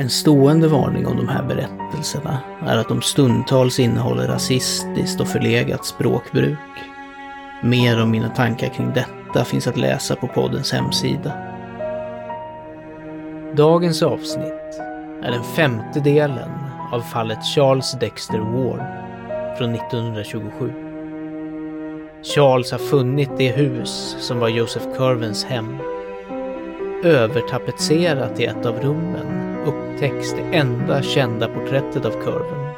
En stående varning om de här berättelserna är att de stundtals innehåller rasistiskt och förlegat språkbruk. Mer om mina tankar kring detta finns att läsa på poddens hemsida. Dagens avsnitt är den femte delen av fallet Charles Dexter Ward från 1927. Charles har funnit det hus som var Joseph Curvens hem. Övertapetserat i ett av rummen upptäcks det enda kända porträttet av Curven,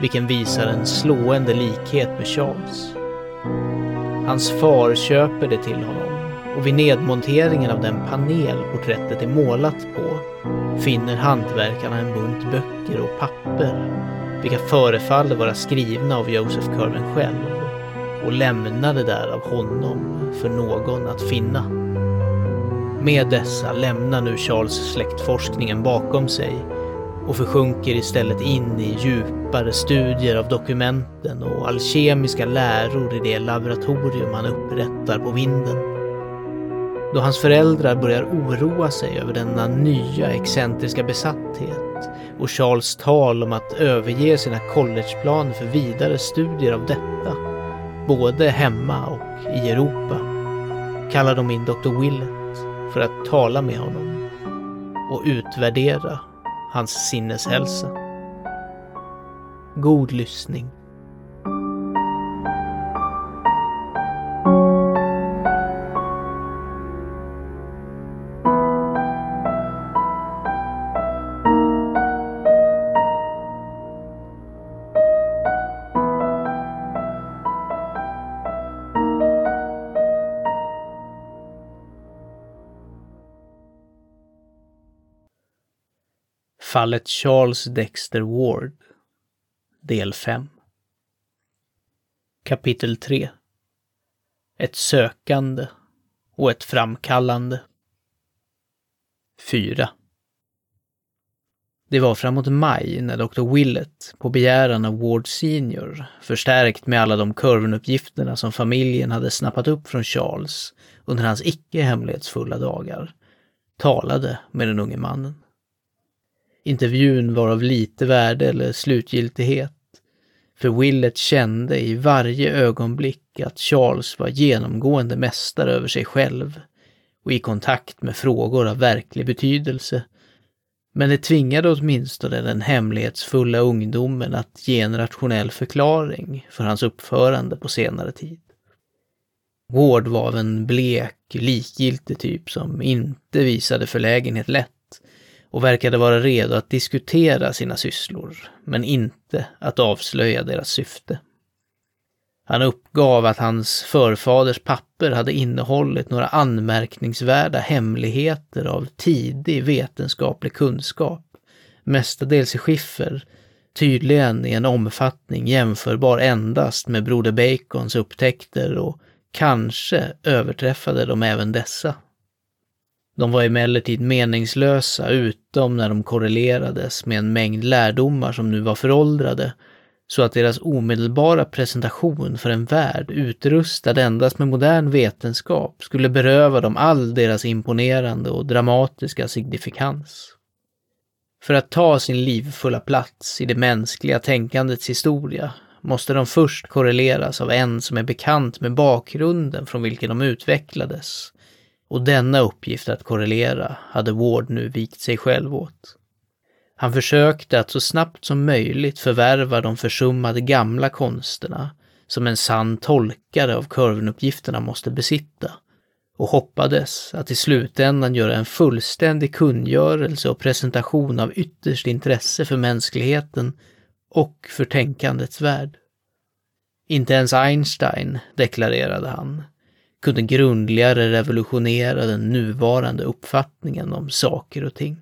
vilken visar en slående likhet med Charles. Hans far köper det till honom och vid nedmonteringen av den panel porträttet är målat på finner hantverkarna en bunt böcker och papper, vilka förefaller vara skrivna av Joseph Curven själv och lämnade där av honom för någon att finna. Med dessa lämnar nu Charles släktforskningen bakom sig och försjunker istället in i djupare studier av dokumenten och alkemiska läror i det laboratorium han upprättar på vinden. Då hans föräldrar börjar oroa sig över denna nya excentriska besatthet och Charles tal om att överge sina collegeplaner för vidare studier av detta, både hemma och i Europa, kallar de in Dr. Willett för att tala med honom och utvärdera hans sinneshälsa. God lyssning. Fallet Charles Dexter Ward Del 5 Kapitel 3 Ett sökande och ett framkallande 4 Det var framåt maj när Dr. Willett, på begäran av Ward Senior, förstärkt med alla de kurvenuppgifterna som familjen hade snappat upp från Charles under hans icke hemlighetsfulla dagar, talade med den unge mannen. Intervjun var av lite värde eller slutgiltighet. För Willett kände i varje ögonblick att Charles var genomgående mästare över sig själv och i kontakt med frågor av verklig betydelse. Men det tvingade åtminstone den hemlighetsfulla ungdomen att ge en rationell förklaring för hans uppförande på senare tid. Ward var av en blek, likgiltig typ som inte visade förlägenhet lätt och verkade vara redo att diskutera sina sysslor, men inte att avslöja deras syfte. Han uppgav att hans förfaders papper hade innehållit några anmärkningsvärda hemligheter av tidig vetenskaplig kunskap, mestadels i skiffer, tydligen i en omfattning jämförbar endast med Broder Bacons upptäckter och kanske överträffade de även dessa. De var emellertid meningslösa utom när de korrelerades med en mängd lärdomar som nu var föråldrade, så att deras omedelbara presentation för en värld utrustad endast med modern vetenskap skulle beröva dem all deras imponerande och dramatiska signifikans. För att ta sin livfulla plats i det mänskliga tänkandets historia måste de först korreleras av en som är bekant med bakgrunden från vilken de utvecklades och denna uppgift att korrelera hade Ward nu vikt sig själv åt. Han försökte att så snabbt som möjligt förvärva de försummade gamla konsterna som en sann tolkare av kurvenuppgifterna måste besitta och hoppades att i slutändan göra en fullständig kungörelse och presentation av ytterst intresse för mänskligheten och för tänkandets värld. Inte ens Einstein, deklarerade han, kunde grundligare revolutionera den nuvarande uppfattningen om saker och ting.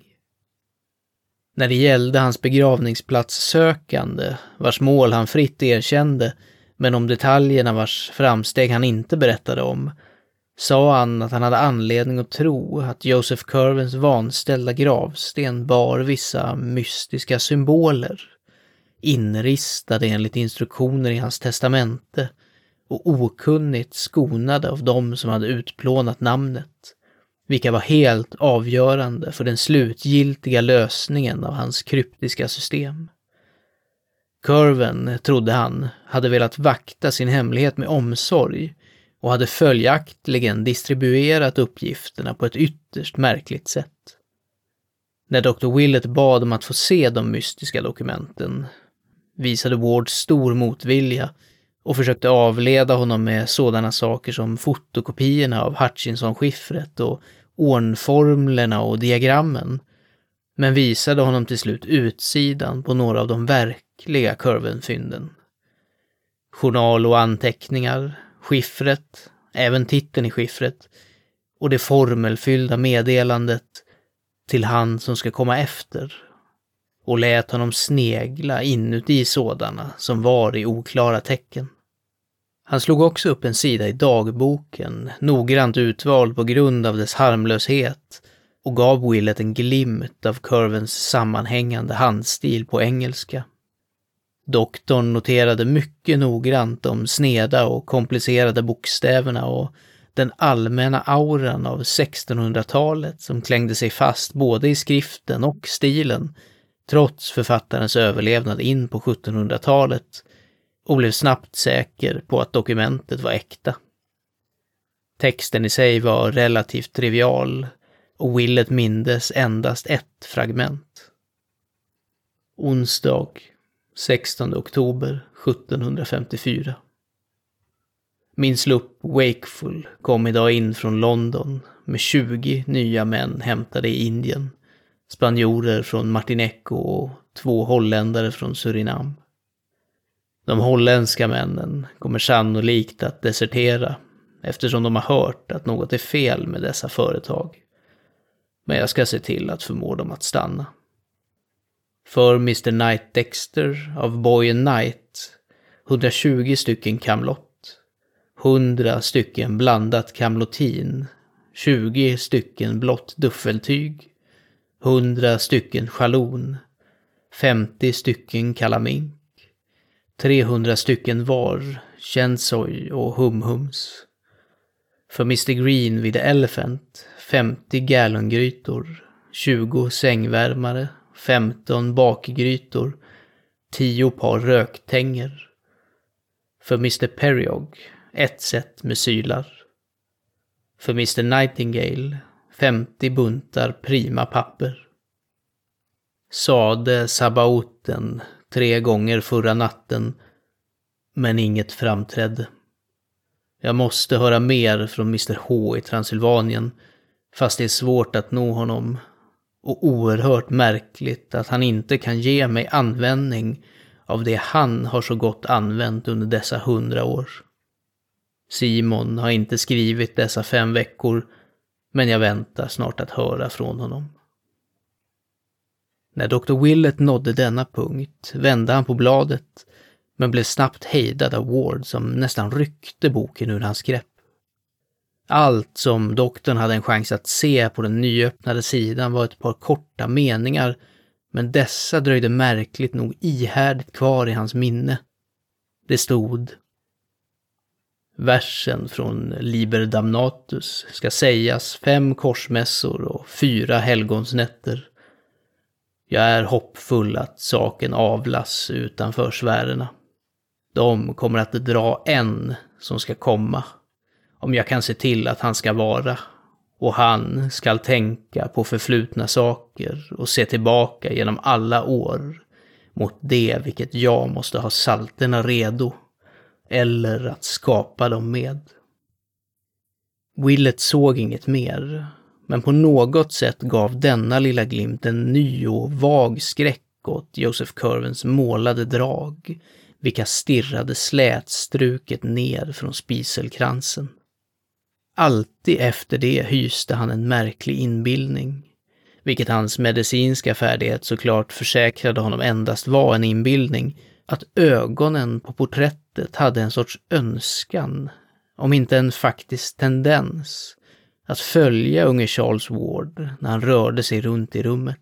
När det gällde hans begravningsplatssökande, vars mål han fritt erkände, Men om detaljerna vars framsteg han inte berättade om sa han att han hade anledning att tro att Joseph Curvens vanställda gravsten bar vissa mystiska symboler, inristade enligt instruktioner i hans testamente och okunnigt skonade av dem som hade utplånat namnet, vilka var helt avgörande för den slutgiltiga lösningen av hans kryptiska system. Curven, trodde han, hade velat vakta sin hemlighet med omsorg och hade följaktligen distribuerat uppgifterna på ett ytterst märkligt sätt. När Dr. Willett bad om att få se de mystiska dokumenten visade Ward stor motvilja och försökte avleda honom med sådana saker som fotokopiorna av Hutchinson-skiffret och ornformlerna och diagrammen, men visade honom till slut utsidan på några av de verkliga kurvenfynden. Journal och anteckningar, skiffret, även titeln i skiffret och det formelfyllda meddelandet till han som ska komma efter och lät honom snegla inuti sådana som var i oklara tecken. Han slog också upp en sida i dagboken, noggrant utvald på grund av dess harmlöshet, och gav Willet en glimt av kurvens sammanhängande handstil på engelska. Doktorn noterade mycket noggrant de sneda och komplicerade bokstäverna och den allmänna auran av 1600-talet som klängde sig fast både i skriften och stilen, trots författarens överlevnad in på 1700-talet och blev snabbt säker på att dokumentet var äkta. Texten i sig var relativt trivial och Willet mindes endast ett fragment. Onsdag 16 oktober 1754. Min slupp Wakeful kom idag in från London med 20 nya män hämtade i Indien, spanjorer från Martineco och två holländare från Surinam. De holländska männen kommer sannolikt att desertera eftersom de har hört att något är fel med dessa företag. Men jag ska se till att förmå dem att stanna. För Mr Knight Dexter av Boy and Knight 120 stycken kamlott, 100 stycken blandat kamlotin, 20 stycken blått duffeltyg, 100 stycken chalon, 50 stycken kalamink, 300 stycken var, Chensoy och humhums. För Mr Green vid Elephant 50 gallongrytor, 20 sängvärmare, 15 bakgrytor, 10 par röktänger. För Mr Periog ett set med sylar. För Mr Nightingale 50 buntar prima papper. Sade Sabaoten tre gånger förra natten, men inget framträdde. Jag måste höra mer från Mr H i Transylvanien, fast det är svårt att nå honom. Och oerhört märkligt att han inte kan ge mig användning av det han har så gott använt under dessa hundra år. Simon har inte skrivit dessa fem veckor, men jag väntar snart att höra från honom. När Dr. Willett nådde denna punkt vände han på bladet, men blev snabbt hejdad av Ward som nästan ryckte boken ur hans grepp. Allt som doktorn hade en chans att se på den nyöppnade sidan var ett par korta meningar, men dessa dröjde märkligt nog ihärdigt kvar i hans minne. Det stod Versen från Liber Damnatus ska sägas fem korsmässor och fyra helgonsnätter. Jag är hoppfull att saken avlas utanför sfärerna. De kommer att dra en som ska komma, om jag kan se till att han ska vara. Och han skall tänka på förflutna saker och se tillbaka genom alla år mot det vilket jag måste ha salterna redo, eller att skapa dem med. Willet såg inget mer, men på något sätt gav denna lilla glimt en ny och vag skräck åt Joseph Curvens målade drag, vilka stirrade slätstruket ner från spiselkransen. Alltid efter det hyste han en märklig inbildning, vilket hans medicinska färdighet såklart försäkrade honom endast var en inbildning, att ögonen på porträttet hade en sorts önskan, om inte en faktisk tendens, att följa unge Charles Ward när han rörde sig runt i rummet.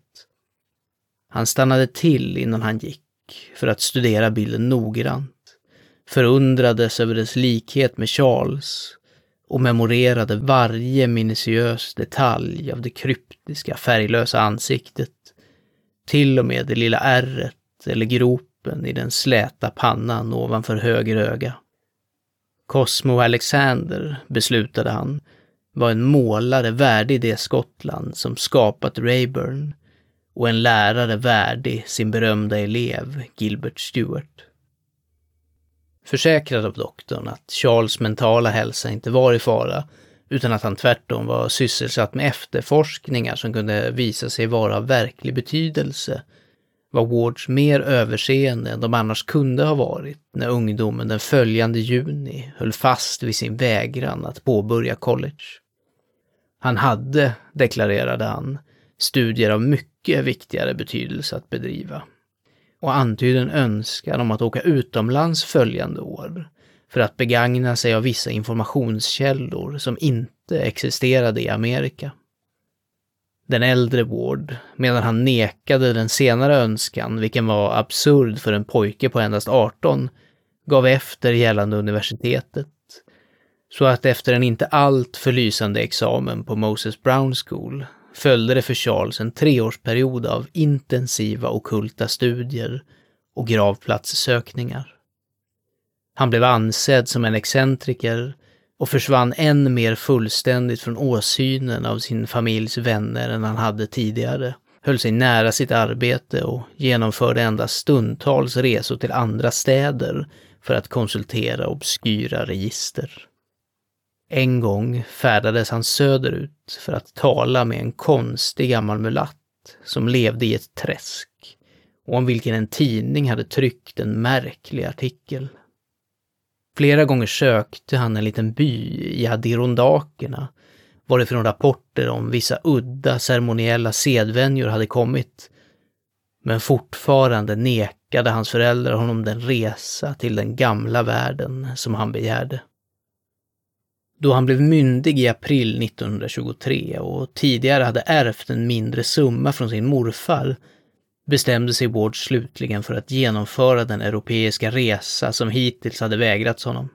Han stannade till innan han gick för att studera bilden noggrant, förundrades över dess likhet med Charles och memorerade varje minutiös detalj av det kryptiska färglösa ansiktet, till och med det lilla ärret eller gropen i den släta pannan ovanför höger öga. Cosmo Alexander, beslutade han, var en målare värdig det Skottland som skapat Rayburn och en lärare värdig sin berömda elev Gilbert Stuart. Försäkrad av doktorn att Charles mentala hälsa inte var i fara, utan att han tvärtom var sysselsatt med efterforskningar som kunde visa sig vara av verklig betydelse, var Wards mer överseende än de annars kunde ha varit när ungdomen den följande juni höll fast vid sin vägran att påbörja college. Han hade, deklarerade han, studier av mycket viktigare betydelse att bedriva och antydde en önskan om att åka utomlands följande år för att begagna sig av vissa informationskällor som inte existerade i Amerika. Den äldre Ward, medan han nekade den senare önskan, vilken var absurd för en pojke på endast 18, gav efter gällande universitetet. Så att efter en inte allt för lysande examen på Moses Brown School följde det för Charles en treårsperiod av intensiva okulta studier och gravplatssökningar. Han blev ansedd som en excentriker och försvann än mer fullständigt från åsynen av sin familjs vänner än han hade tidigare, höll sig nära sitt arbete och genomförde endast stundtals resor till andra städer för att konsultera obskyra register. En gång färdades han söderut för att tala med en konstig gammal mulatt som levde i ett träsk och om vilken en tidning hade tryckt en märklig artikel. Flera gånger sökte han en liten by i Adirondakerna varifrån rapporter om vissa udda ceremoniella sedvänjor hade kommit. Men fortfarande nekade hans föräldrar honom den resa till den gamla världen som han begärde. Då han blev myndig i april 1923 och tidigare hade ärvt en mindre summa från sin morfar bestämde sig Ward slutligen för att genomföra den europeiska resa som hittills hade vägrats honom.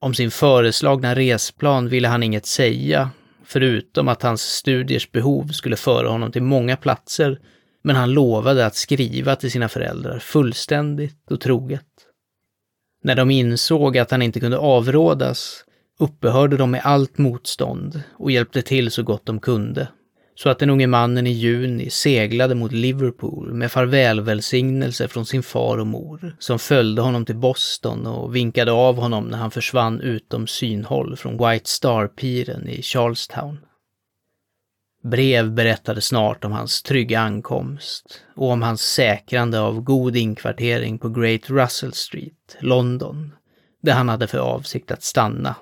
Om sin föreslagna resplan ville han inget säga, förutom att hans studiers behov skulle föra honom till många platser, men han lovade att skriva till sina föräldrar fullständigt och troget. När de insåg att han inte kunde avrådas uppehörde de med allt motstånd och hjälpte till så gott de kunde. Så att den unge mannen i juni seglade mot Liverpool med farvälvälsignelse från sin far och mor, som följde honom till Boston och vinkade av honom när han försvann utom synhåll från White Star-piren i Charlestown. Brev berättade snart om hans trygga ankomst och om hans säkrande av god inkvartering på Great Russell Street, London, där han hade för avsikt att stanna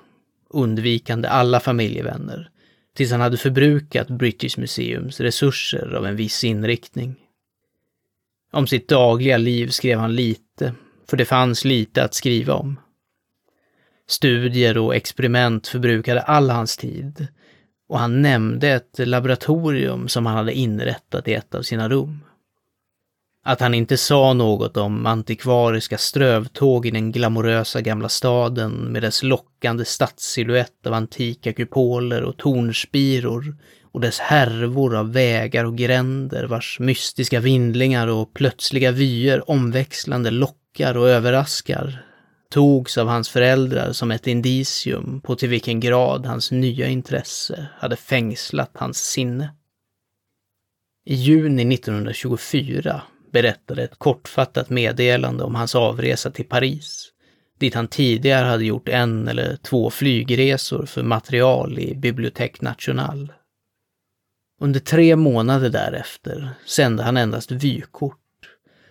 undvikande alla familjevänner, tills han hade förbrukat British Museums resurser av en viss inriktning. Om sitt dagliga liv skrev han lite, för det fanns lite att skriva om. Studier och experiment förbrukade all hans tid och han nämnde ett laboratorium som han hade inrättat i ett av sina rum. Att han inte sa något om antikvariska strövtåg i den glamorösa gamla staden med dess lockande stadssilhuett av antika kupoler och tornspiror och dess härvor av vägar och gränder vars mystiska vindlingar och plötsliga vyer omväxlande lockar och överraskar togs av hans föräldrar som ett indicium på till vilken grad hans nya intresse hade fängslat hans sinne. I juni 1924 berättade ett kortfattat meddelande om hans avresa till Paris, dit han tidigare hade gjort en eller två flygresor för material i Bibliothèque Nationale. Under tre månader därefter sände han endast vykort,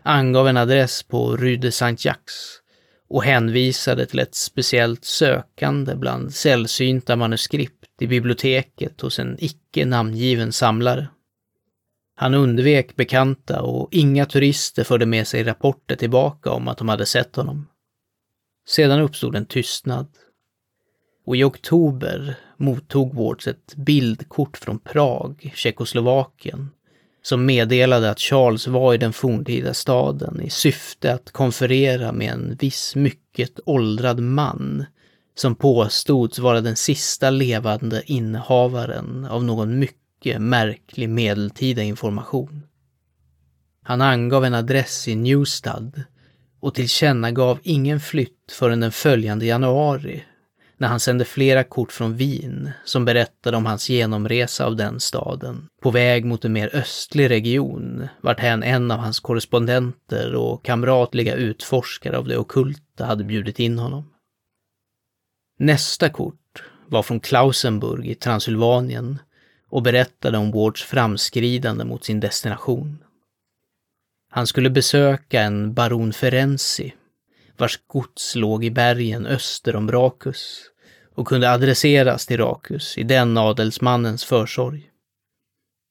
angav en adress på Rue de Saint-Jacques och hänvisade till ett speciellt sökande bland sällsynta manuskript i biblioteket hos en icke namngiven samlare. Han undvek bekanta och inga turister förde med sig rapporter tillbaka om att de hade sett honom. Sedan uppstod en tystnad. Och i oktober mottog Wards ett bildkort från Prag, Tjeckoslovakien, som meddelade att Charles var i den forntida staden i syfte att konferera med en viss mycket åldrad man som påstods vara den sista levande innehavaren av någon mycket märklig medeltida information. Han angav en adress i Newstad och tillkännagav ingen flytt förrän den följande januari när han sände flera kort från Wien som berättade om hans genomresa av den staden, på väg mot en mer östlig region, varthän en av hans korrespondenter och kamratliga utforskare av det okulta hade bjudit in honom. Nästa kort var från Klausenburg i Transylvanien och berättade om Wards framskridande mot sin destination. Han skulle besöka en baron Ferenzi vars gods låg i bergen öster om Rakus och kunde adresseras till Rakus i den adelsmannens försorg.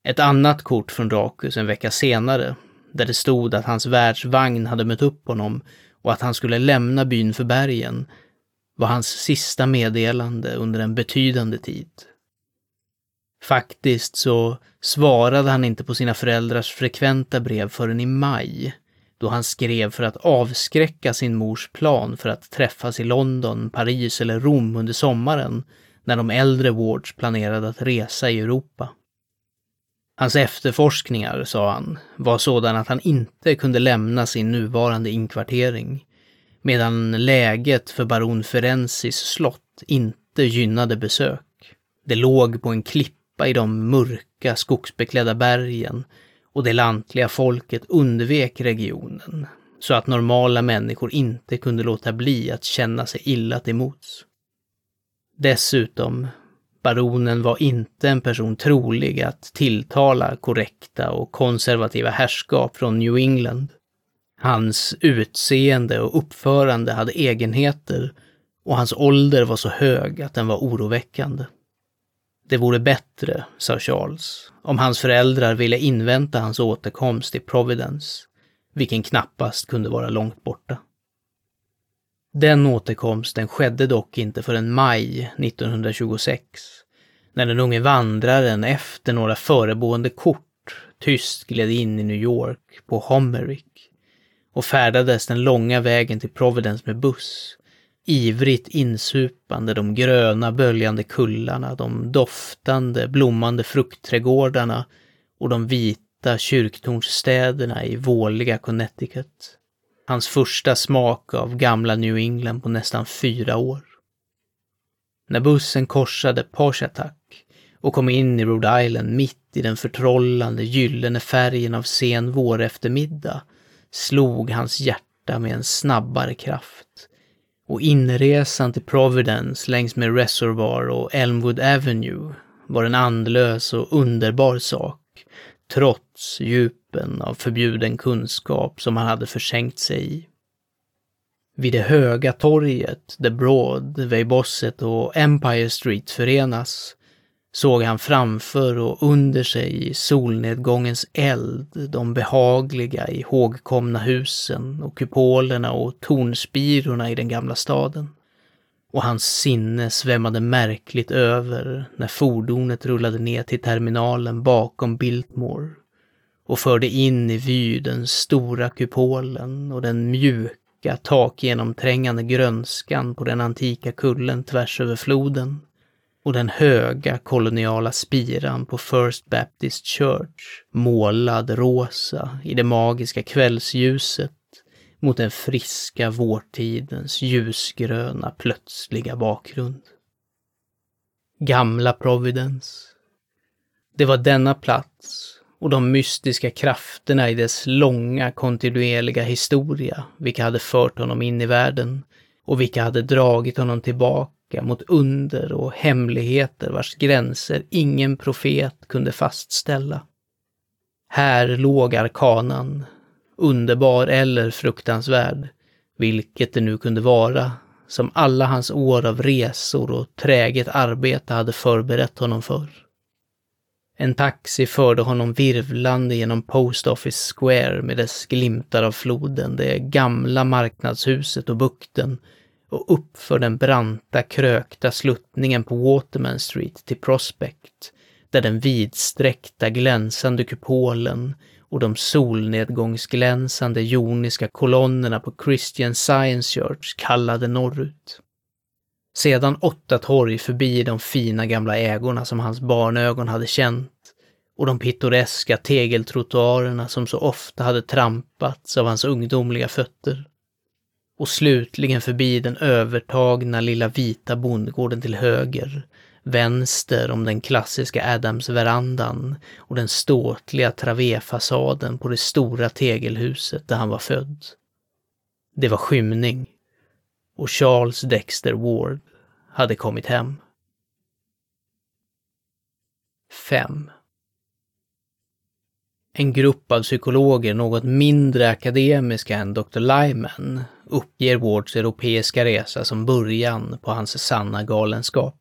Ett annat kort från Rakus en vecka senare, där det stod att hans världsvagn hade mött upp honom och att han skulle lämna byn för bergen, var hans sista meddelande under en betydande tid. Faktiskt så svarade han inte på sina föräldrars frekventa brev förrän i maj, då han skrev för att avskräcka sin mors plan för att träffas i London, Paris eller Rom under sommaren när de äldre Wards planerade att resa i Europa. Hans efterforskningar, sa han, var sådana att han inte kunde lämna sin nuvarande inkvartering, medan läget för baron Ferenzis slott inte gynnade besök. Det låg på en klippa i de mörka skogsbeklädda bergen och det lantliga folket undvek regionen så att normala människor inte kunde låta bli att känna sig illa till mots. Dessutom, baronen var inte en person trolig att tilltala korrekta och konservativa härskap från New England. Hans utseende och uppförande hade egenheter och hans ålder var så hög att den var oroväckande. Det vore bättre, sa Charles, om hans föräldrar ville invänta hans återkomst till Providence, vilken knappast kunde vara långt borta. Den återkomsten skedde dock inte förrän maj 1926, när den unge vandraren efter några föregående kort tyst gled in i New York på Homerick och färdades den långa vägen till Providence med buss, ivrigt insupande de gröna böljande kullarna, de doftande blommande fruktträdgårdarna och de vita kyrktornsstäderna i våliga Connecticut. Hans första smak av gamla New England på nästan fyra år. När bussen korsade Poshatak och kom in i Rhode Island mitt i den förtrollande gyllene färgen av sen våreftermiddag slog hans hjärta med en snabbare kraft och inresan till Providence längs med Reservoir och Elmwood Avenue var en andlös och underbar sak, trots djupen av förbjuden kunskap som han hade försänkt sig i. Vid det höga torget där Broad, Bosset och Empire Street förenas såg han framför och under sig i solnedgångens eld de behagliga ihågkomna husen och kupolerna och tornspirorna i den gamla staden. Och hans sinne svämmade märkligt över när fordonet rullade ner till terminalen bakom Biltmore och förde in i vy den stora kupolen och den mjuka takgenomträngande grönskan på den antika kullen tvärs över floden och den höga koloniala spiran på First Baptist Church, målad rosa i det magiska kvällsljuset mot den friska vårtidens ljusgröna plötsliga bakgrund. Gamla Providence. Det var denna plats och de mystiska krafterna i dess långa kontinuerliga historia vilka hade fört honom in i världen och vilka hade dragit honom tillbaka mot under och hemligheter vars gränser ingen profet kunde fastställa. Här låg arkanan, underbar eller fruktansvärd, vilket det nu kunde vara, som alla hans år av resor och träget arbete hade förberett honom för. En taxi förde honom virvlande genom Post Office Square med dess glimtar av floden, det gamla marknadshuset och bukten och uppför den branta, krökta sluttningen på Waterman Street till Prospect, där den vidsträckta glänsande kupolen och de solnedgångsglänsande joniska kolonnerna på Christian Science Church kallade norrut. Sedan åtta torg förbi de fina gamla ägorna som hans barnögon hade känt och de pittoreska tegeltrottoarerna som så ofta hade trampats av hans ungdomliga fötter. Och slutligen förbi den övertagna lilla vita bondgården till höger, vänster om den klassiska Adams-verandan och den ståtliga travéfasaden på det stora tegelhuset där han var född. Det var skymning och Charles Dexter Ward hade kommit hem. 5. En grupp av psykologer något mindre akademiska än Dr. Lyman uppger Wards europeiska resa som början på hans sanna galenskap.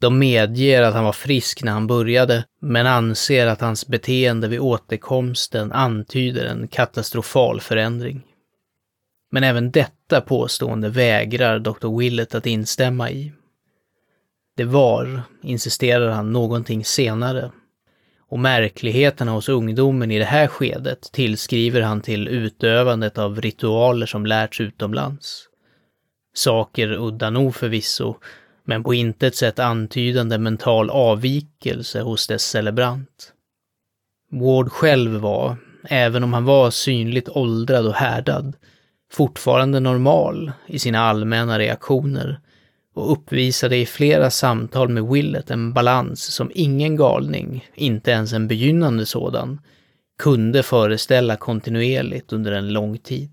De medger att han var frisk när han började, men anser att hans beteende vid återkomsten antyder en katastrofal förändring. Men även detta påstående vägrar Dr. Willett att instämma i. Det var, insisterar han, någonting senare. Och märkligheterna hos ungdomen i det här skedet tillskriver han till utövandet av ritualer som lärts utomlands. Saker udda nog förvisso, men på intet sätt antydande mental avvikelse hos dess celebrant. Ward själv var, även om han var synligt åldrad och härdad, fortfarande normal i sina allmänna reaktioner och uppvisade i flera samtal med Willet en balans som ingen galning, inte ens en begynnande sådan, kunde föreställa kontinuerligt under en lång tid.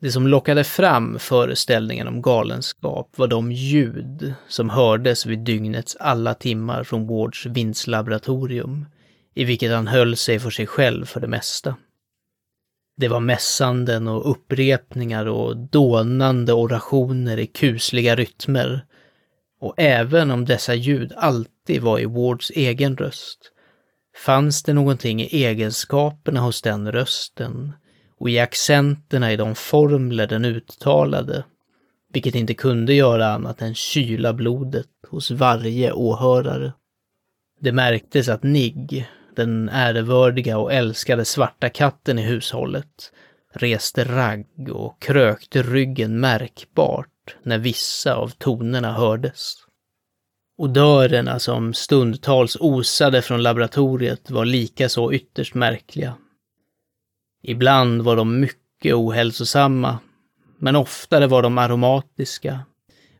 Det som lockade fram föreställningen om galenskap var de ljud som hördes vid dygnets alla timmar från Wards vindslaboratorium, i vilket han höll sig för sig själv för det mesta. Det var mässanden och upprepningar och dånande orationer i kusliga rytmer. Och även om dessa ljud alltid var i Wards egen röst, fanns det någonting i egenskaperna hos den rösten och i accenterna i de formler den uttalade, vilket inte kunde göra annat än kyla blodet hos varje åhörare. Det märktes att Nigg, den ärevördiga och älskade svarta katten i hushållet, reste ragg och krökte ryggen märkbart när vissa av tonerna hördes. Odörerna som stundtals osade från laboratoriet var likaså ytterst märkliga. Ibland var de mycket ohälsosamma, men oftare var de aromatiska,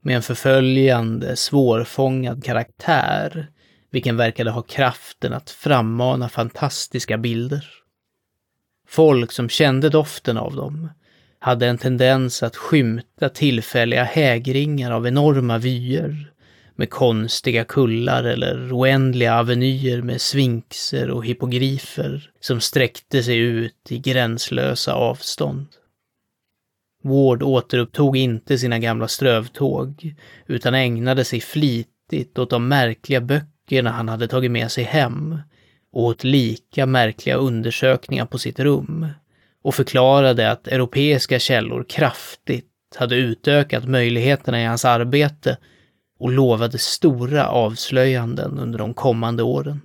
med en förföljande, svårfångad karaktär vilken verkade ha kraften att frammana fantastiska bilder. Folk som kände doften av dem hade en tendens att skymta tillfälliga hägringar av enorma vyer med konstiga kullar eller oändliga avenyer med svinkser och hippogrifer som sträckte sig ut i gränslösa avstånd. Ward återupptog inte sina gamla strövtåg, utan ägnade sig flitigt åt de märkliga böcker böckerna han hade tagit med sig hem och åt lika märkliga undersökningar på sitt rum och förklarade att europeiska källor kraftigt hade utökat möjligheterna i hans arbete och lovade stora avslöjanden under de kommande åren.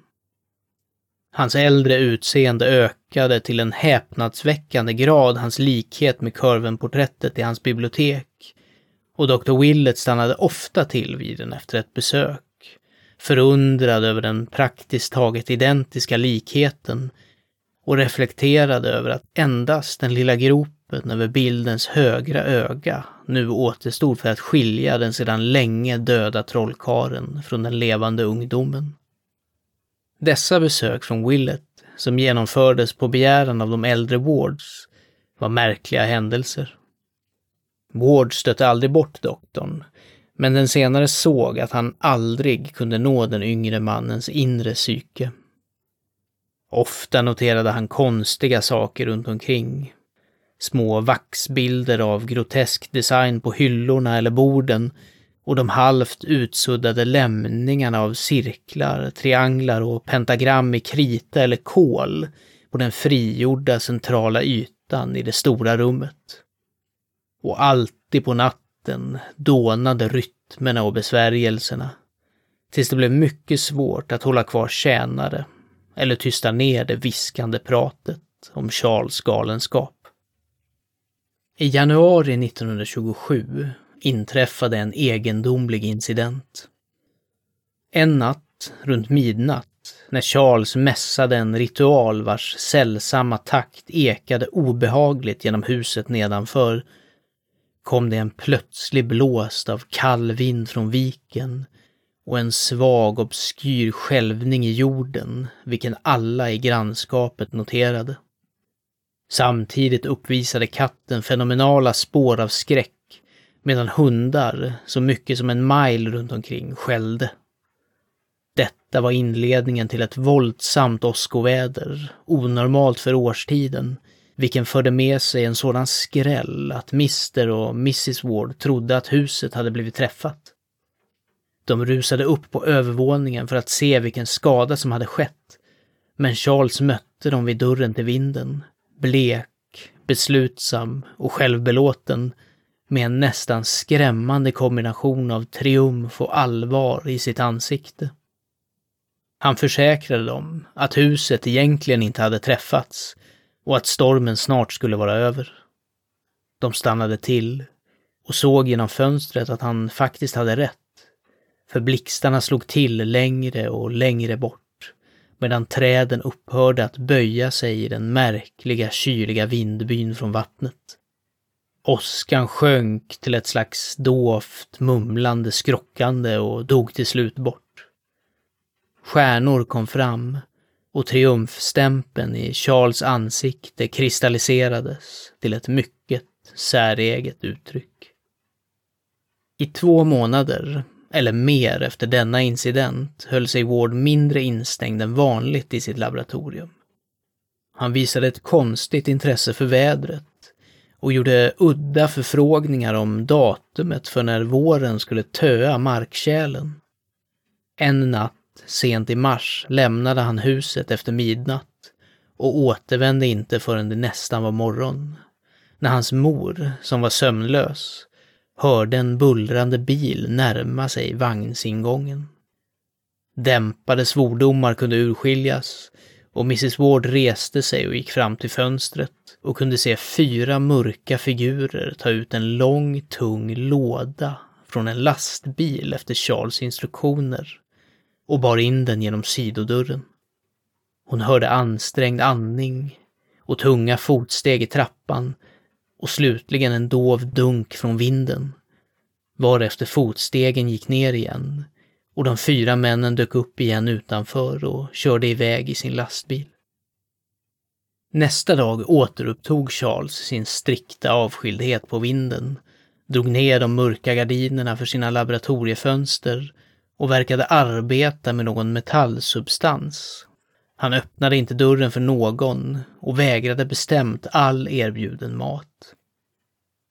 Hans äldre utseende ökade till en häpnadsväckande grad hans likhet med kurvenporträttet i hans bibliotek och Dr. Willett stannade ofta till vid den efter ett besök förundrad över den praktiskt taget identiska likheten och reflekterade över att endast den lilla gropen över bildens högra öga nu återstod för att skilja den sedan länge döda trollkaren från den levande ungdomen. Dessa besök från Willet, som genomfördes på begäran av de äldre Wards, var märkliga händelser. Ward stötte aldrig bort doktorn, men den senare såg att han aldrig kunde nå den yngre mannens inre psyke. Ofta noterade han konstiga saker runt omkring. Små vaxbilder av grotesk design på hyllorna eller borden och de halvt utsuddade lämningarna av cirklar, trianglar och pentagram i krita eller kol på den frigjorda centrala ytan i det stora rummet. Och alltid på natten dånade rytmerna och besvärjelserna, tills det blev mycket svårt att hålla kvar tjänare eller tysta ner det viskande pratet om Charles galenskap. I januari 1927 inträffade en egendomlig incident. En natt runt midnatt, när Charles mässade en ritual vars sällsamma takt ekade obehagligt genom huset nedanför, kom det en plötslig blåst av kall vind från viken och en svag obskyr skälvning i jorden, vilken alla i grannskapet noterade. Samtidigt uppvisade katten fenomenala spår av skräck medan hundar, så mycket som en mile runt omkring, skällde. Detta var inledningen till ett våldsamt åskoväder, onormalt för årstiden, vilken förde med sig en sådan skräll att Mr och Mrs Ward trodde att huset hade blivit träffat. De rusade upp på övervåningen för att se vilken skada som hade skett, men Charles mötte dem vid dörren till vinden, blek, beslutsam och självbelåten med en nästan skrämmande kombination av triumf och allvar i sitt ansikte. Han försäkrade dem att huset egentligen inte hade träffats och att stormen snart skulle vara över. De stannade till och såg genom fönstret att han faktiskt hade rätt, för blixtarna slog till längre och längre bort medan träden upphörde att böja sig i den märkliga kyliga vindbyn från vattnet. Åskan sjönk till ett slags dovt, mumlande skrockande och dog till slut bort. Stjärnor kom fram och triumfstämpeln i Charles ansikte kristalliserades till ett mycket säreget uttryck. I två månader, eller mer efter denna incident, höll sig Ward mindre instängd än vanligt i sitt laboratorium. Han visade ett konstigt intresse för vädret och gjorde udda förfrågningar om datumet för när våren skulle töa markkärlen. En natt sent i mars lämnade han huset efter midnatt och återvände inte förrän det nästan var morgon. När hans mor, som var sömnlös, hörde en bullrande bil närma sig vagnsingången. Dämpade svordomar kunde urskiljas och Mrs Ward reste sig och gick fram till fönstret och kunde se fyra mörka figurer ta ut en lång, tung låda från en lastbil efter Charles instruktioner och bar in den genom sidodörren. Hon hörde ansträngd andning och tunga fotsteg i trappan och slutligen en dov dunk från vinden, varefter fotstegen gick ner igen och de fyra männen dök upp igen utanför och körde iväg i sin lastbil. Nästa dag återupptog Charles sin strikta avskildhet på vinden, drog ner de mörka gardinerna för sina laboratoriefönster och verkade arbeta med någon metallsubstans. Han öppnade inte dörren för någon och vägrade bestämt all erbjuden mat.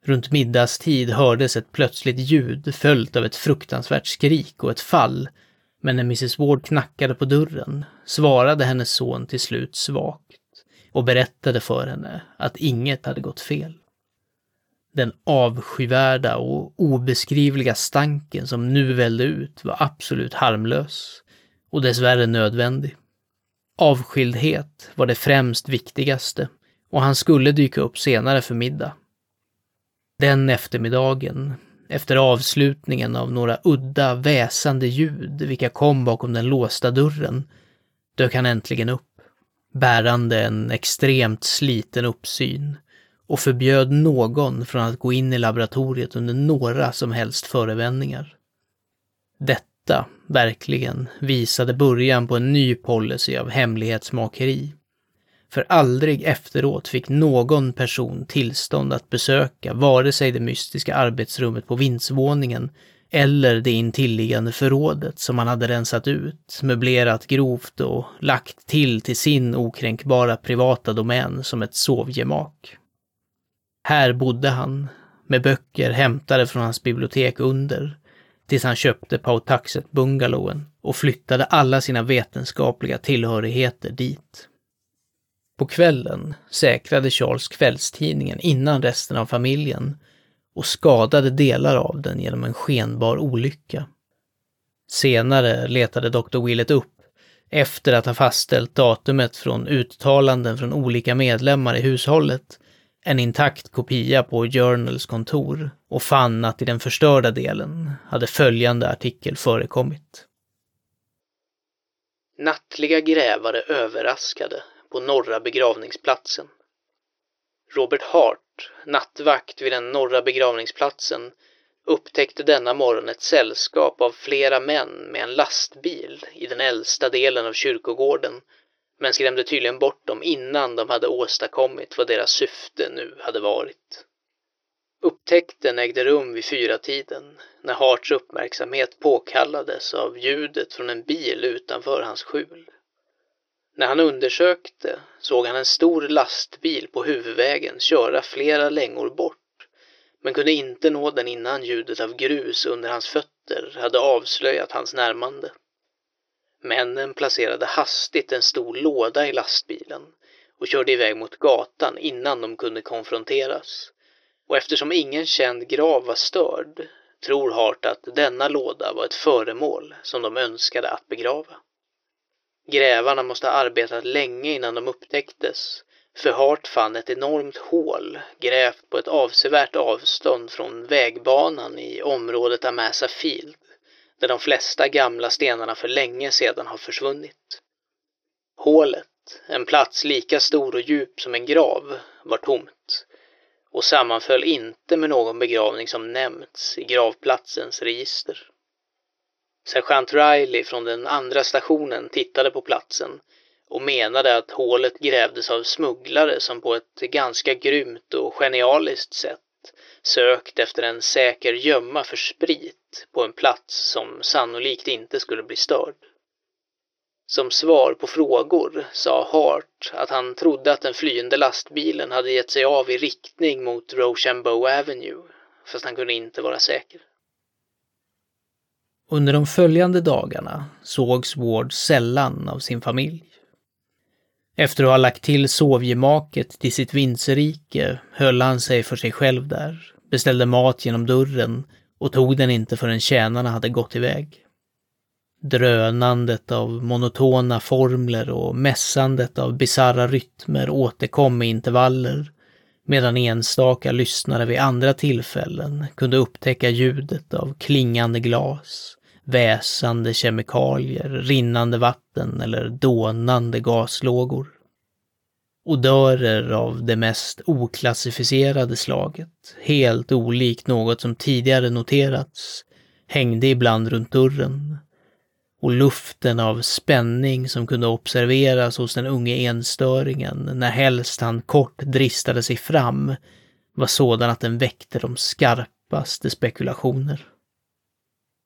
Runt middagstid hördes ett plötsligt ljud följt av ett fruktansvärt skrik och ett fall, men när Mrs Ward knackade på dörren svarade hennes son till slut svagt och berättade för henne att inget hade gått fel. Den avskyvärda och obeskrivliga stanken som nu vällde ut var absolut harmlös och dessvärre nödvändig. Avskildhet var det främst viktigaste och han skulle dyka upp senare för middag. Den eftermiddagen, efter avslutningen av några udda väsande ljud vilka kom bakom den låsta dörren, dök han äntligen upp, bärande en extremt sliten uppsyn och förbjöd någon från att gå in i laboratoriet under några som helst förevändningar. Detta, verkligen, visade början på en ny policy av hemlighetsmakeri. För aldrig efteråt fick någon person tillstånd att besöka vare sig det mystiska arbetsrummet på vindsvåningen eller det intilliggande förrådet som han hade rensat ut, möblerat grovt och lagt till till sin okränkbara privata domän som ett sovgemak. Här bodde han, med böcker hämtade från hans bibliotek under, tills han köpte Pawtuxet-bungalowen och flyttade alla sina vetenskapliga tillhörigheter dit. På kvällen säkrade Charles kvällstidningen innan resten av familjen och skadade delar av den genom en skenbar olycka. Senare letade Dr. Willett upp, efter att ha fastställt datumet från uttalanden från olika medlemmar i hushållet, en intakt kopia på Journals kontor och fann att i den förstörda delen hade följande artikel förekommit. Nattliga grävare överraskade på norra begravningsplatsen. Robert Hart, nattvakt vid den norra begravningsplatsen, upptäckte denna morgon ett sällskap av flera män med en lastbil i den äldsta delen av kyrkogården, men skrämde tydligen bort dem innan de hade åstadkommit vad deras syfte nu hade varit. Upptäckten ägde rum vid fyra tiden när Harts uppmärksamhet påkallades av ljudet från en bil utanför hans skjul. När han undersökte såg han en stor lastbil på huvudvägen köra flera längor bort men kunde inte nå den innan ljudet av grus under hans fötter hade avslöjat hans närmande. Männen placerade hastigt en stor låda i lastbilen och körde iväg mot gatan innan de kunde konfronteras. Och eftersom ingen känd grav var störd tror Hart att denna låda var ett föremål som de önskade att begrava. Grävarna måste ha arbetat länge innan de upptäcktes för Hart fann ett enormt hål grävt på ett avsevärt avstånd från vägbanan i området Amasa Field, där de flesta gamla stenarna för länge sedan har försvunnit. Hålet, en plats lika stor och djup som en grav, var tomt och sammanföll inte med någon begravning som nämnts i gravplatsens register. Sergeant Riley från den andra stationen tittade på platsen och menade att hålet grävdes av smugglare som på ett ganska grymt och genialiskt sätt sökt efter en säker gömma för sprit på en plats som sannolikt inte skulle bli störd. Som svar på frågor sa Hart att han trodde att den flyende lastbilen hade gett sig av i riktning mot Rochambeau Avenue, fast han kunde inte vara säker. Under de följande dagarna sågs Ward sällan av sin familj. Efter att ha lagt till sovgemaket till sitt vindsrike höll han sig för sig själv där, beställde mat genom dörren och tog den inte förrän tjänarna hade gått iväg. Drönandet av monotona formler och mässandet av bizarra rytmer återkom i intervaller, medan enstaka lyssnare vid andra tillfällen kunde upptäcka ljudet av klingande glas, väsande kemikalier, rinnande vatten eller dånande gaslågor. Odörer av det mest oklassificerade slaget, helt olikt något som tidigare noterats, hängde ibland runt dörren. Och luften av spänning som kunde observeras hos den unge enstöringen när helst han kort dristade sig fram var sådan att den väckte de skarpaste spekulationer.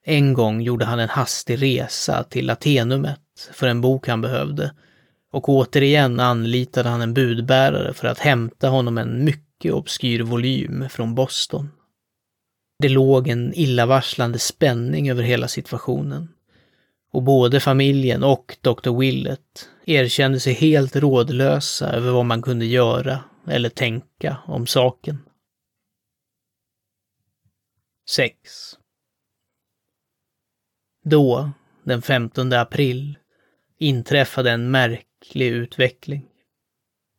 En gång gjorde han en hastig resa till Atenumet för en bok han behövde och återigen anlitade han en budbärare för att hämta honom en mycket obskyr volym från Boston. Det låg en illavarslande spänning över hela situationen och både familjen och Dr. Willett erkände sig helt rådlösa över vad man kunde göra eller tänka om saken. 6. Då, den 15 april, inträffade en märklig utveckling.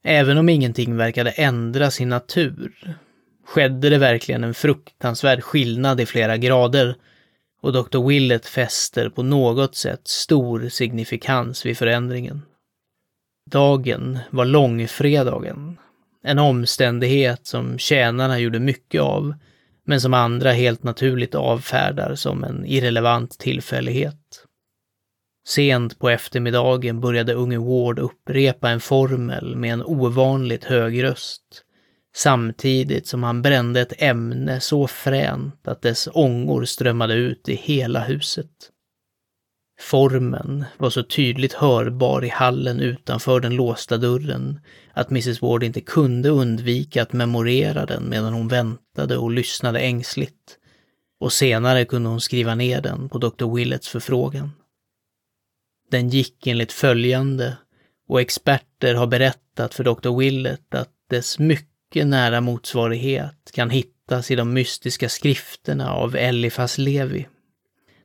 Även om ingenting verkade ändra sin natur skedde det verkligen en fruktansvärd skillnad i flera grader och Dr. Willett fäster på något sätt stor signifikans vid förändringen. Dagen var långfredagen, en omständighet som tjänarna gjorde mycket av men som andra helt naturligt avfärdar som en irrelevant tillfällighet. Sent på eftermiddagen började unge Ward upprepa en formel med en ovanligt hög röst, samtidigt som han brände ett ämne så fränt att dess ångor strömmade ut i hela huset. Formen var så tydligt hörbar i hallen utanför den låsta dörren att Mrs Ward inte kunde undvika att memorera den medan hon väntade och lyssnade ängsligt. och senare kunde hon skriva ner den på Dr. Willets förfrågan. Den gick enligt följande och experter har berättat för Dr. Willett att dess mycket nära motsvarighet kan hittas i de mystiska skrifterna av Eliphas Levi.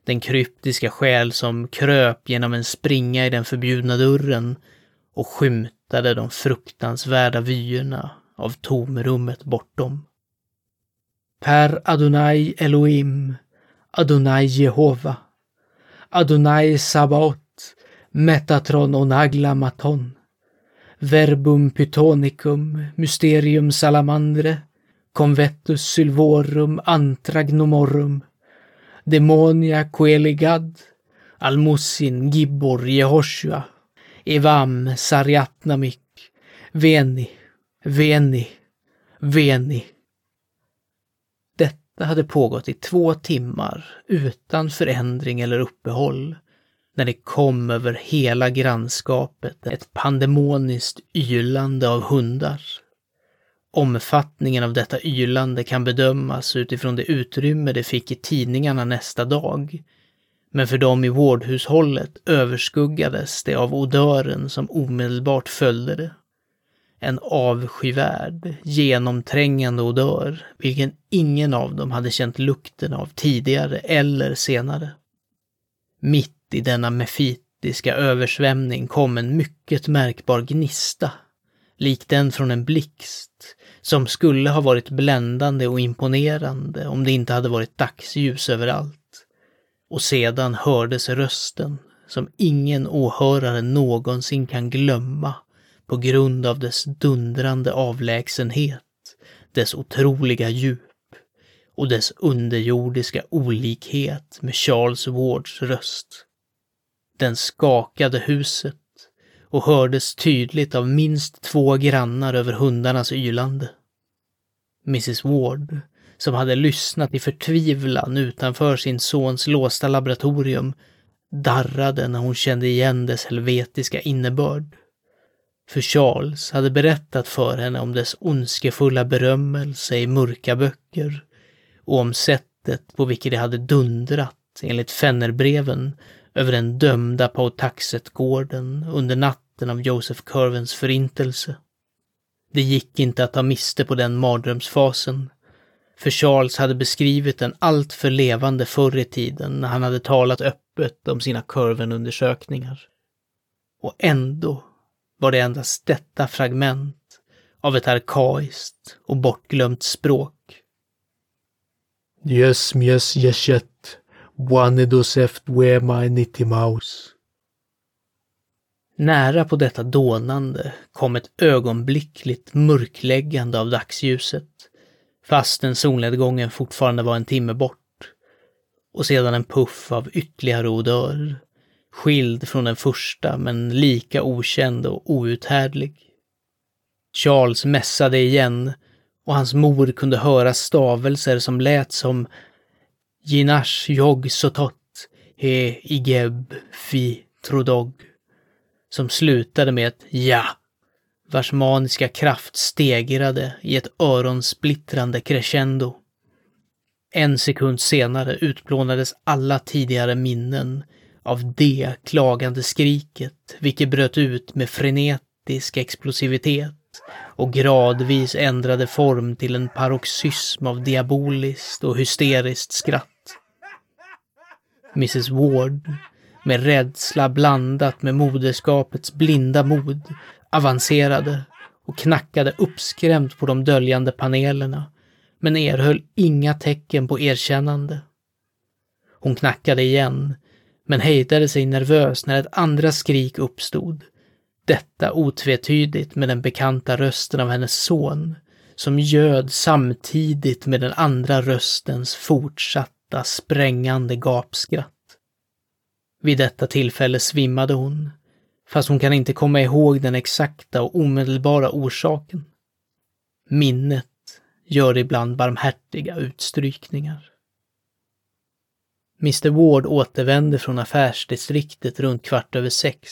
Den kryptiska själ som kröp genom en springa i den förbjudna dörren och skymtade de fruktansvärda vyerna av tomrummet bortom. Per Adonai Elohim, Adonai Jehova, Adonai Sabaot, Metatron onagla maton. Verbum pytonicum, mysterium salamandre, convetus sylvorum antragnomorum, demonia coeligad, almusin gibbor Jehoshua, evam sariatnamik, veni, veni, veni. Detta hade pågått i två timmar utan förändring eller uppehåll när det kom över hela grannskapet ett pandemoniskt ylande av hundar. Omfattningen av detta ylande kan bedömas utifrån det utrymme det fick i tidningarna nästa dag. Men för dem i vårdhushållet överskuggades det av odören som omedelbart följde det. En avskyvärd, genomträngande odör, vilken ingen av dem hade känt lukten av tidigare eller senare. Mitt i denna mefitiska översvämning kom en mycket märkbar gnista, lik den från en blixt, som skulle ha varit bländande och imponerande om det inte hade varit dagsljus överallt. Och sedan hördes rösten, som ingen åhörare någonsin kan glömma på grund av dess dundrande avlägsenhet, dess otroliga djup och dess underjordiska olikhet med Charles Wards röst. Den skakade huset och hördes tydligt av minst två grannar över hundarnas ylande. Mrs Ward, som hade lyssnat i förtvivlan utanför sin sons låsta laboratorium, darrade när hon kände igen dess helvetiska innebörd. För Charles hade berättat för henne om dess ondskefulla berömmelse i mörka böcker och om sättet på vilket det hade dundrat, enligt Fennerbreven, över den dömda på taxetgården under natten av Joseph Curvens förintelse. Det gick inte att ta miste på den mardrömsfasen, för Charles hade beskrivit den alltför levande förr i tiden när han hade talat öppet om sina Curven-undersökningar. Och ändå var det endast detta fragment av ett arkaiskt och bortglömt språk. Yes, yes, yes, yes. Wannedos efter my nitty mouse. Nära på detta dånande kom ett ögonblickligt mörkläggande av dagsljuset, fastän solnedgången fortfarande var en timme bort. Och sedan en puff av ytterligare odör, skild från den första men lika okänd och outhärdlig. Charles mässade igen och hans mor kunde höra stavelser som lät som Jinash Jog Sotot He Igeb Fi Trodog. Som slutade med ett ja, vars maniska kraft stegrade i ett öronsplittrande crescendo. En sekund senare utplånades alla tidigare minnen av det klagande skriket, vilket bröt ut med frenetisk explosivitet och gradvis ändrade form till en paroxysm av diaboliskt och hysteriskt skratt. Mrs Ward, med rädsla blandat med moderskapets blinda mod, avancerade och knackade uppskrämt på de döljande panelerna, men erhöll inga tecken på erkännande. Hon knackade igen, men hejdade sig nervös när ett andra skrik uppstod. Detta otvetydigt med den bekanta rösten av hennes son, som göd samtidigt med den andra röstens fortsatt detta sprängande gapskratt. Vid detta tillfälle svimmade hon, fast hon kan inte komma ihåg den exakta och omedelbara orsaken. Minnet gör ibland barmhärtiga utstrykningar. Mr Ward återvände från affärsdistriktet runt kvart över sex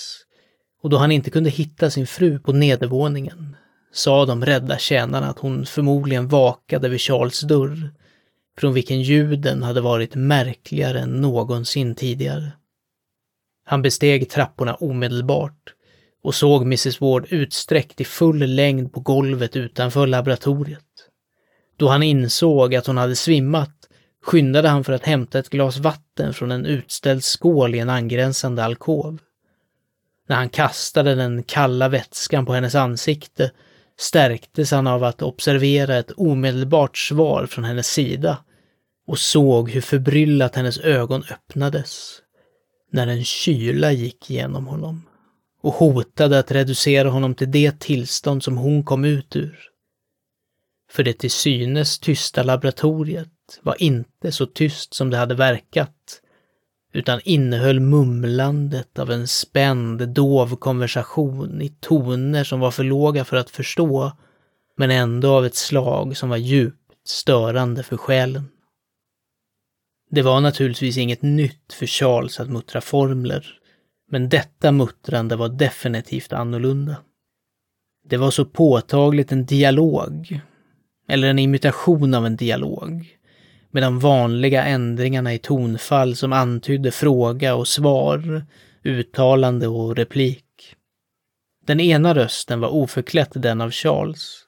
och då han inte kunde hitta sin fru på nedervåningen sa de rädda tjänarna att hon förmodligen vakade vid Charles dörr från vilken ljuden hade varit märkligare än någonsin tidigare. Han besteg trapporna omedelbart och såg Mrs Ward utsträckt i full längd på golvet utanför laboratoriet. Då han insåg att hon hade svimmat skyndade han för att hämta ett glas vatten från en utställd skål i en angränsande alkov. När han kastade den kalla vätskan på hennes ansikte stärktes han av att observera ett omedelbart svar från hennes sida och såg hur förbryllat hennes ögon öppnades när en kyla gick genom honom och hotade att reducera honom till det tillstånd som hon kom ut ur. För det till synes tysta laboratoriet var inte så tyst som det hade verkat, utan innehöll mumlandet av en spänd, dov konversation i toner som var för låga för att förstå, men ändå av ett slag som var djupt störande för själen. Det var naturligtvis inget nytt för Charles att muttra formler, men detta muttrande var definitivt annorlunda. Det var så påtagligt en dialog, eller en imitation av en dialog, med de vanliga ändringarna i tonfall som antydde fråga och svar, uttalande och replik. Den ena rösten var oförklätt den av Charles,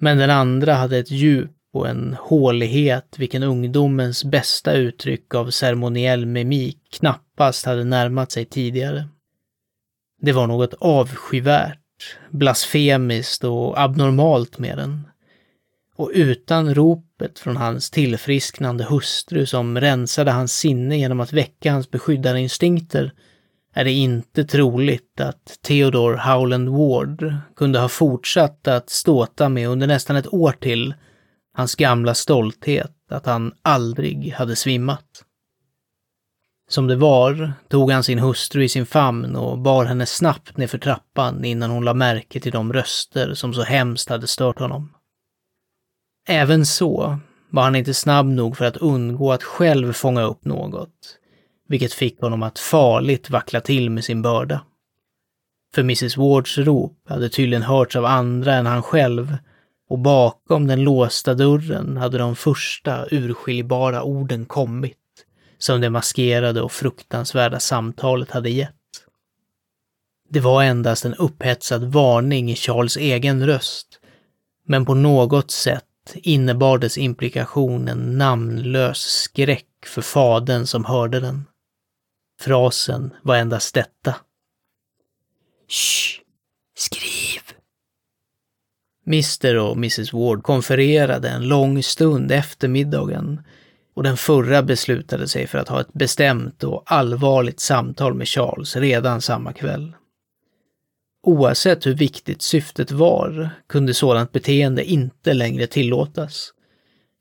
men den andra hade ett djup och en hålighet vilken ungdomens bästa uttryck av ceremoniell mimik knappast hade närmat sig tidigare. Det var något avskyvärt, blasfemiskt och abnormalt med den. Och utan ropet från hans tillfrisknande hustru som rensade hans sinne genom att väcka hans beskyddarinstinkter är det inte troligt att Theodore Howland Ward kunde ha fortsatt att ståta med under nästan ett år till hans gamla stolthet att han aldrig hade svimmat. Som det var tog han sin hustru i sin famn och bar henne snabbt nerför trappan innan hon la märke till de röster som så hemskt hade stört honom. Även så var han inte snabb nog för att undgå att själv fånga upp något, vilket fick honom att farligt vackla till med sin börda. För Mrs Wards rop hade tydligen hörts av andra än han själv och bakom den låsta dörren hade de första urskiljbara orden kommit, som det maskerade och fruktansvärda samtalet hade gett. Det var endast en upphetsad varning i Charles egen röst, men på något sätt innebar dess implikation en namnlös skräck för fadern som hörde den. Frasen var endast detta. Shh! Skriv! Mr och Mrs Ward konfererade en lång stund efter middagen och den förra beslutade sig för att ha ett bestämt och allvarligt samtal med Charles redan samma kväll. Oavsett hur viktigt syftet var kunde sådant beteende inte längre tillåtas.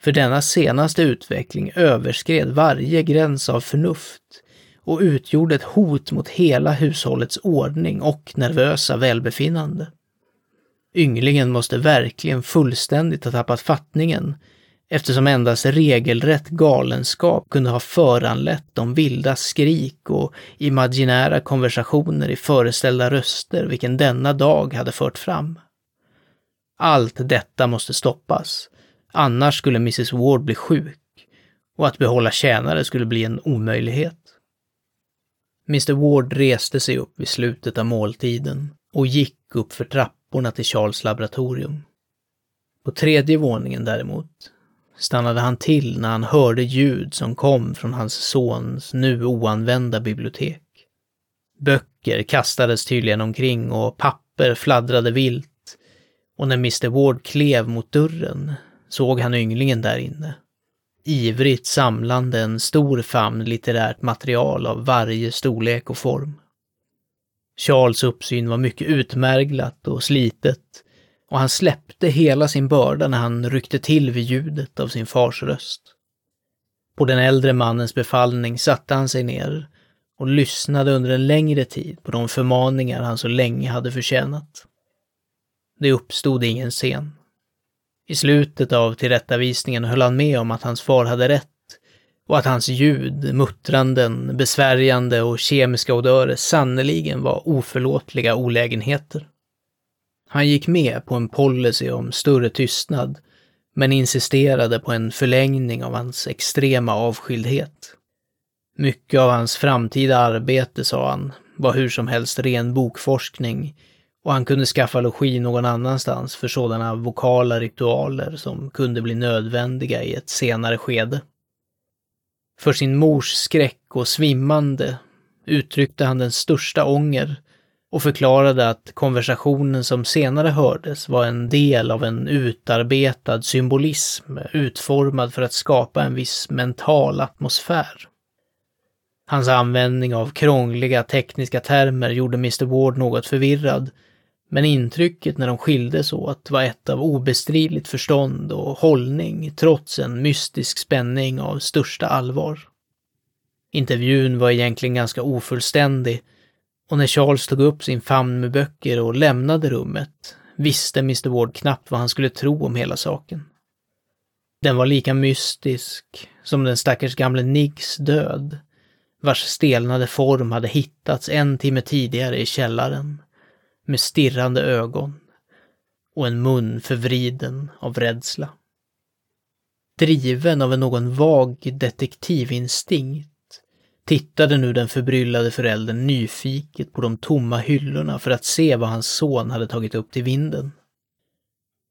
För denna senaste utveckling överskred varje gräns av förnuft och utgjorde ett hot mot hela hushållets ordning och nervösa välbefinnande. Ynglingen måste verkligen fullständigt ha tappat fattningen eftersom endast regelrätt galenskap kunde ha föranlett de vilda skrik och imaginära konversationer i föreställda röster vilken denna dag hade fört fram. Allt detta måste stoppas, annars skulle Mrs Ward bli sjuk och att behålla tjänare skulle bli en omöjlighet. Mr Ward reste sig upp vid slutet av måltiden och gick upp för trapporna till Charles laboratorium. På tredje våningen däremot stannade han till när han hörde ljud som kom från hans sons nu oanvända bibliotek. Böcker kastades tydligen omkring och papper fladdrade vilt och när Mr Ward klev mot dörren såg han ynglingen där inne. Ivrigt samlande en stor famn litterärt material av varje storlek och form. Charles uppsyn var mycket utmärglat och slitet och han släppte hela sin börda när han ryckte till vid ljudet av sin fars röst. På den äldre mannens befallning satte han sig ner och lyssnade under en längre tid på de förmaningar han så länge hade förtjänat. Det uppstod ingen scen. I slutet av tillrättavisningen höll han med om att hans far hade rätt och att hans ljud, muttranden, besvärjande och kemiska odörer sannerligen var oförlåtliga olägenheter. Han gick med på en policy om större tystnad, men insisterade på en förlängning av hans extrema avskildhet. Mycket av hans framtida arbete, sa han, var hur som helst ren bokforskning och han kunde skaffa logi någon annanstans för sådana vokala ritualer som kunde bli nödvändiga i ett senare skede. För sin mors skräck och svimmande uttryckte han den största ånger och förklarade att konversationen som senare hördes var en del av en utarbetad symbolism utformad för att skapa en viss mental atmosfär. Hans användning av krångliga tekniska termer gjorde Mr Ward något förvirrad, men intrycket när de skildes åt var ett av obestridligt förstånd och hållning trots en mystisk spänning av största allvar. Intervjun var egentligen ganska ofullständig och när Charles tog upp sin famn med böcker och lämnade rummet visste Mr Ward knappt vad han skulle tro om hela saken. Den var lika mystisk som den stackars gamle Niggs död, vars stelnade form hade hittats en timme tidigare i källaren, med stirrande ögon och en mun förvriden av rädsla. Driven av en någon vag detektivinstinkt tittade nu den förbryllade föräldern nyfiket på de tomma hyllorna för att se vad hans son hade tagit upp till vinden.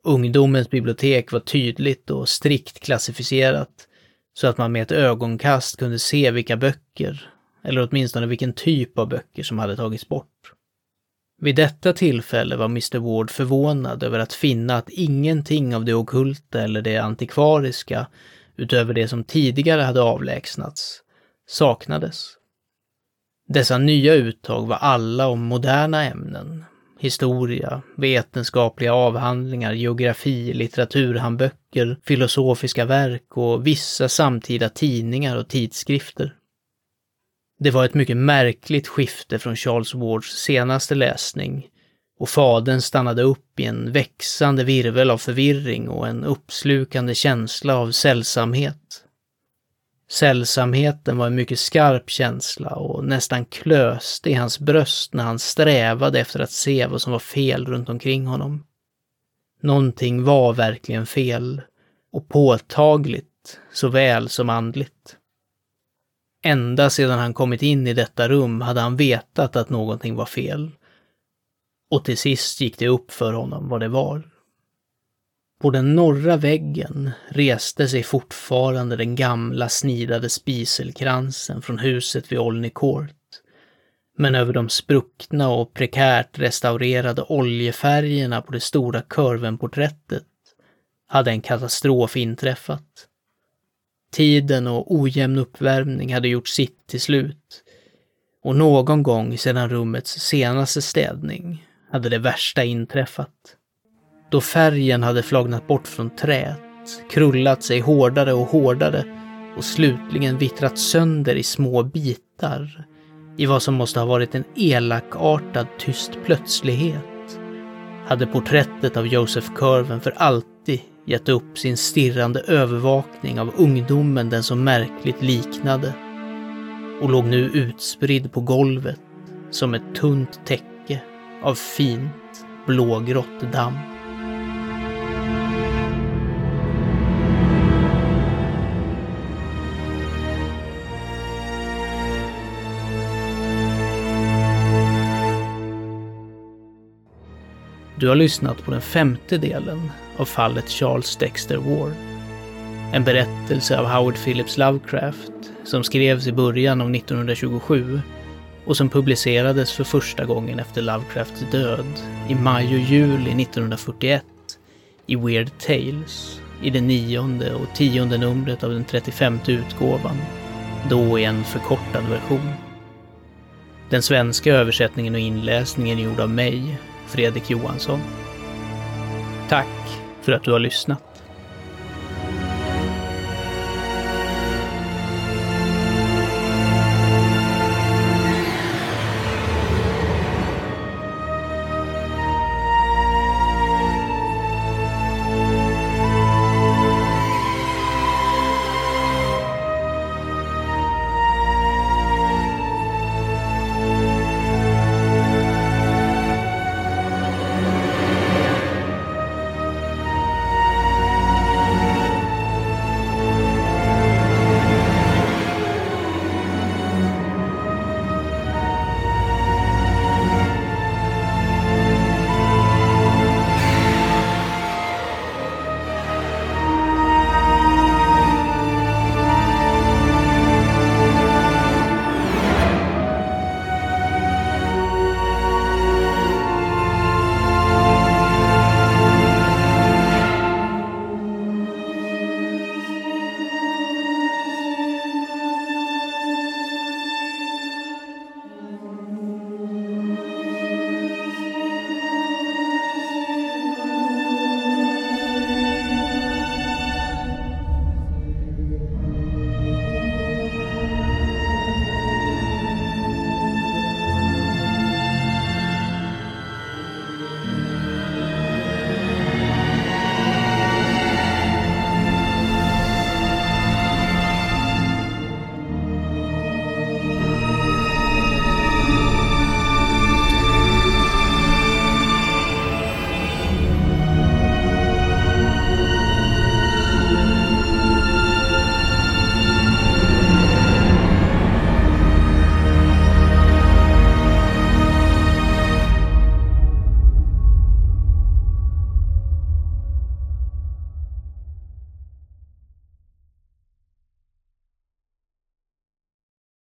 Ungdomens bibliotek var tydligt och strikt klassificerat så att man med ett ögonkast kunde se vilka böcker, eller åtminstone vilken typ av böcker som hade tagits bort. Vid detta tillfälle var Mr Ward förvånad över att finna att ingenting av det okulta eller det antikvariska, utöver det som tidigare hade avlägsnats, saknades. Dessa nya uttag var alla om moderna ämnen. Historia, vetenskapliga avhandlingar, geografi, litteraturhandböcker, filosofiska verk och vissa samtida tidningar och tidskrifter. Det var ett mycket märkligt skifte från Charles Wards senaste läsning och fadern stannade upp i en växande virvel av förvirring och en uppslukande känsla av sällsamhet. Sällsamheten var en mycket skarp känsla och nästan klöste i hans bröst när han strävade efter att se vad som var fel runt omkring honom. Någonting var verkligen fel och påtagligt såväl som andligt. Ända sedan han kommit in i detta rum hade han vetat att någonting var fel. Och till sist gick det upp för honom vad det var. På den norra väggen reste sig fortfarande den gamla snidade spiselkransen från huset vid Olney Court. Men över de spruckna och prekärt restaurerade oljefärgerna på det stora kurvenporträttet hade en katastrof inträffat. Tiden och ojämn uppvärmning hade gjort sitt till slut. Och någon gång sedan rummets senaste städning hade det värsta inträffat. Då färgen hade flagnat bort från träet, krullat sig hårdare och hårdare och slutligen vittrat sönder i små bitar i vad som måste ha varit en elakartad tyst plötslighet hade porträttet av Joseph Curven för alltid gett upp sin stirrande övervakning av ungdomen den så märkligt liknade och låg nu utspridd på golvet som ett tunt täcke av fint blågrått damm. Du har lyssnat på den femte delen av fallet Charles Dexter Ward. En berättelse av Howard Phillips Lovecraft som skrevs i början av 1927 och som publicerades för första gången efter Lovecrafts död i maj och juli 1941 i Weird Tales i det nionde och tionde numret av den 35 utgåvan, då i en förkortad version. Den svenska översättningen och inläsningen är gjord av mig, Fredrik Johansson. Tack för att du har lyssnat.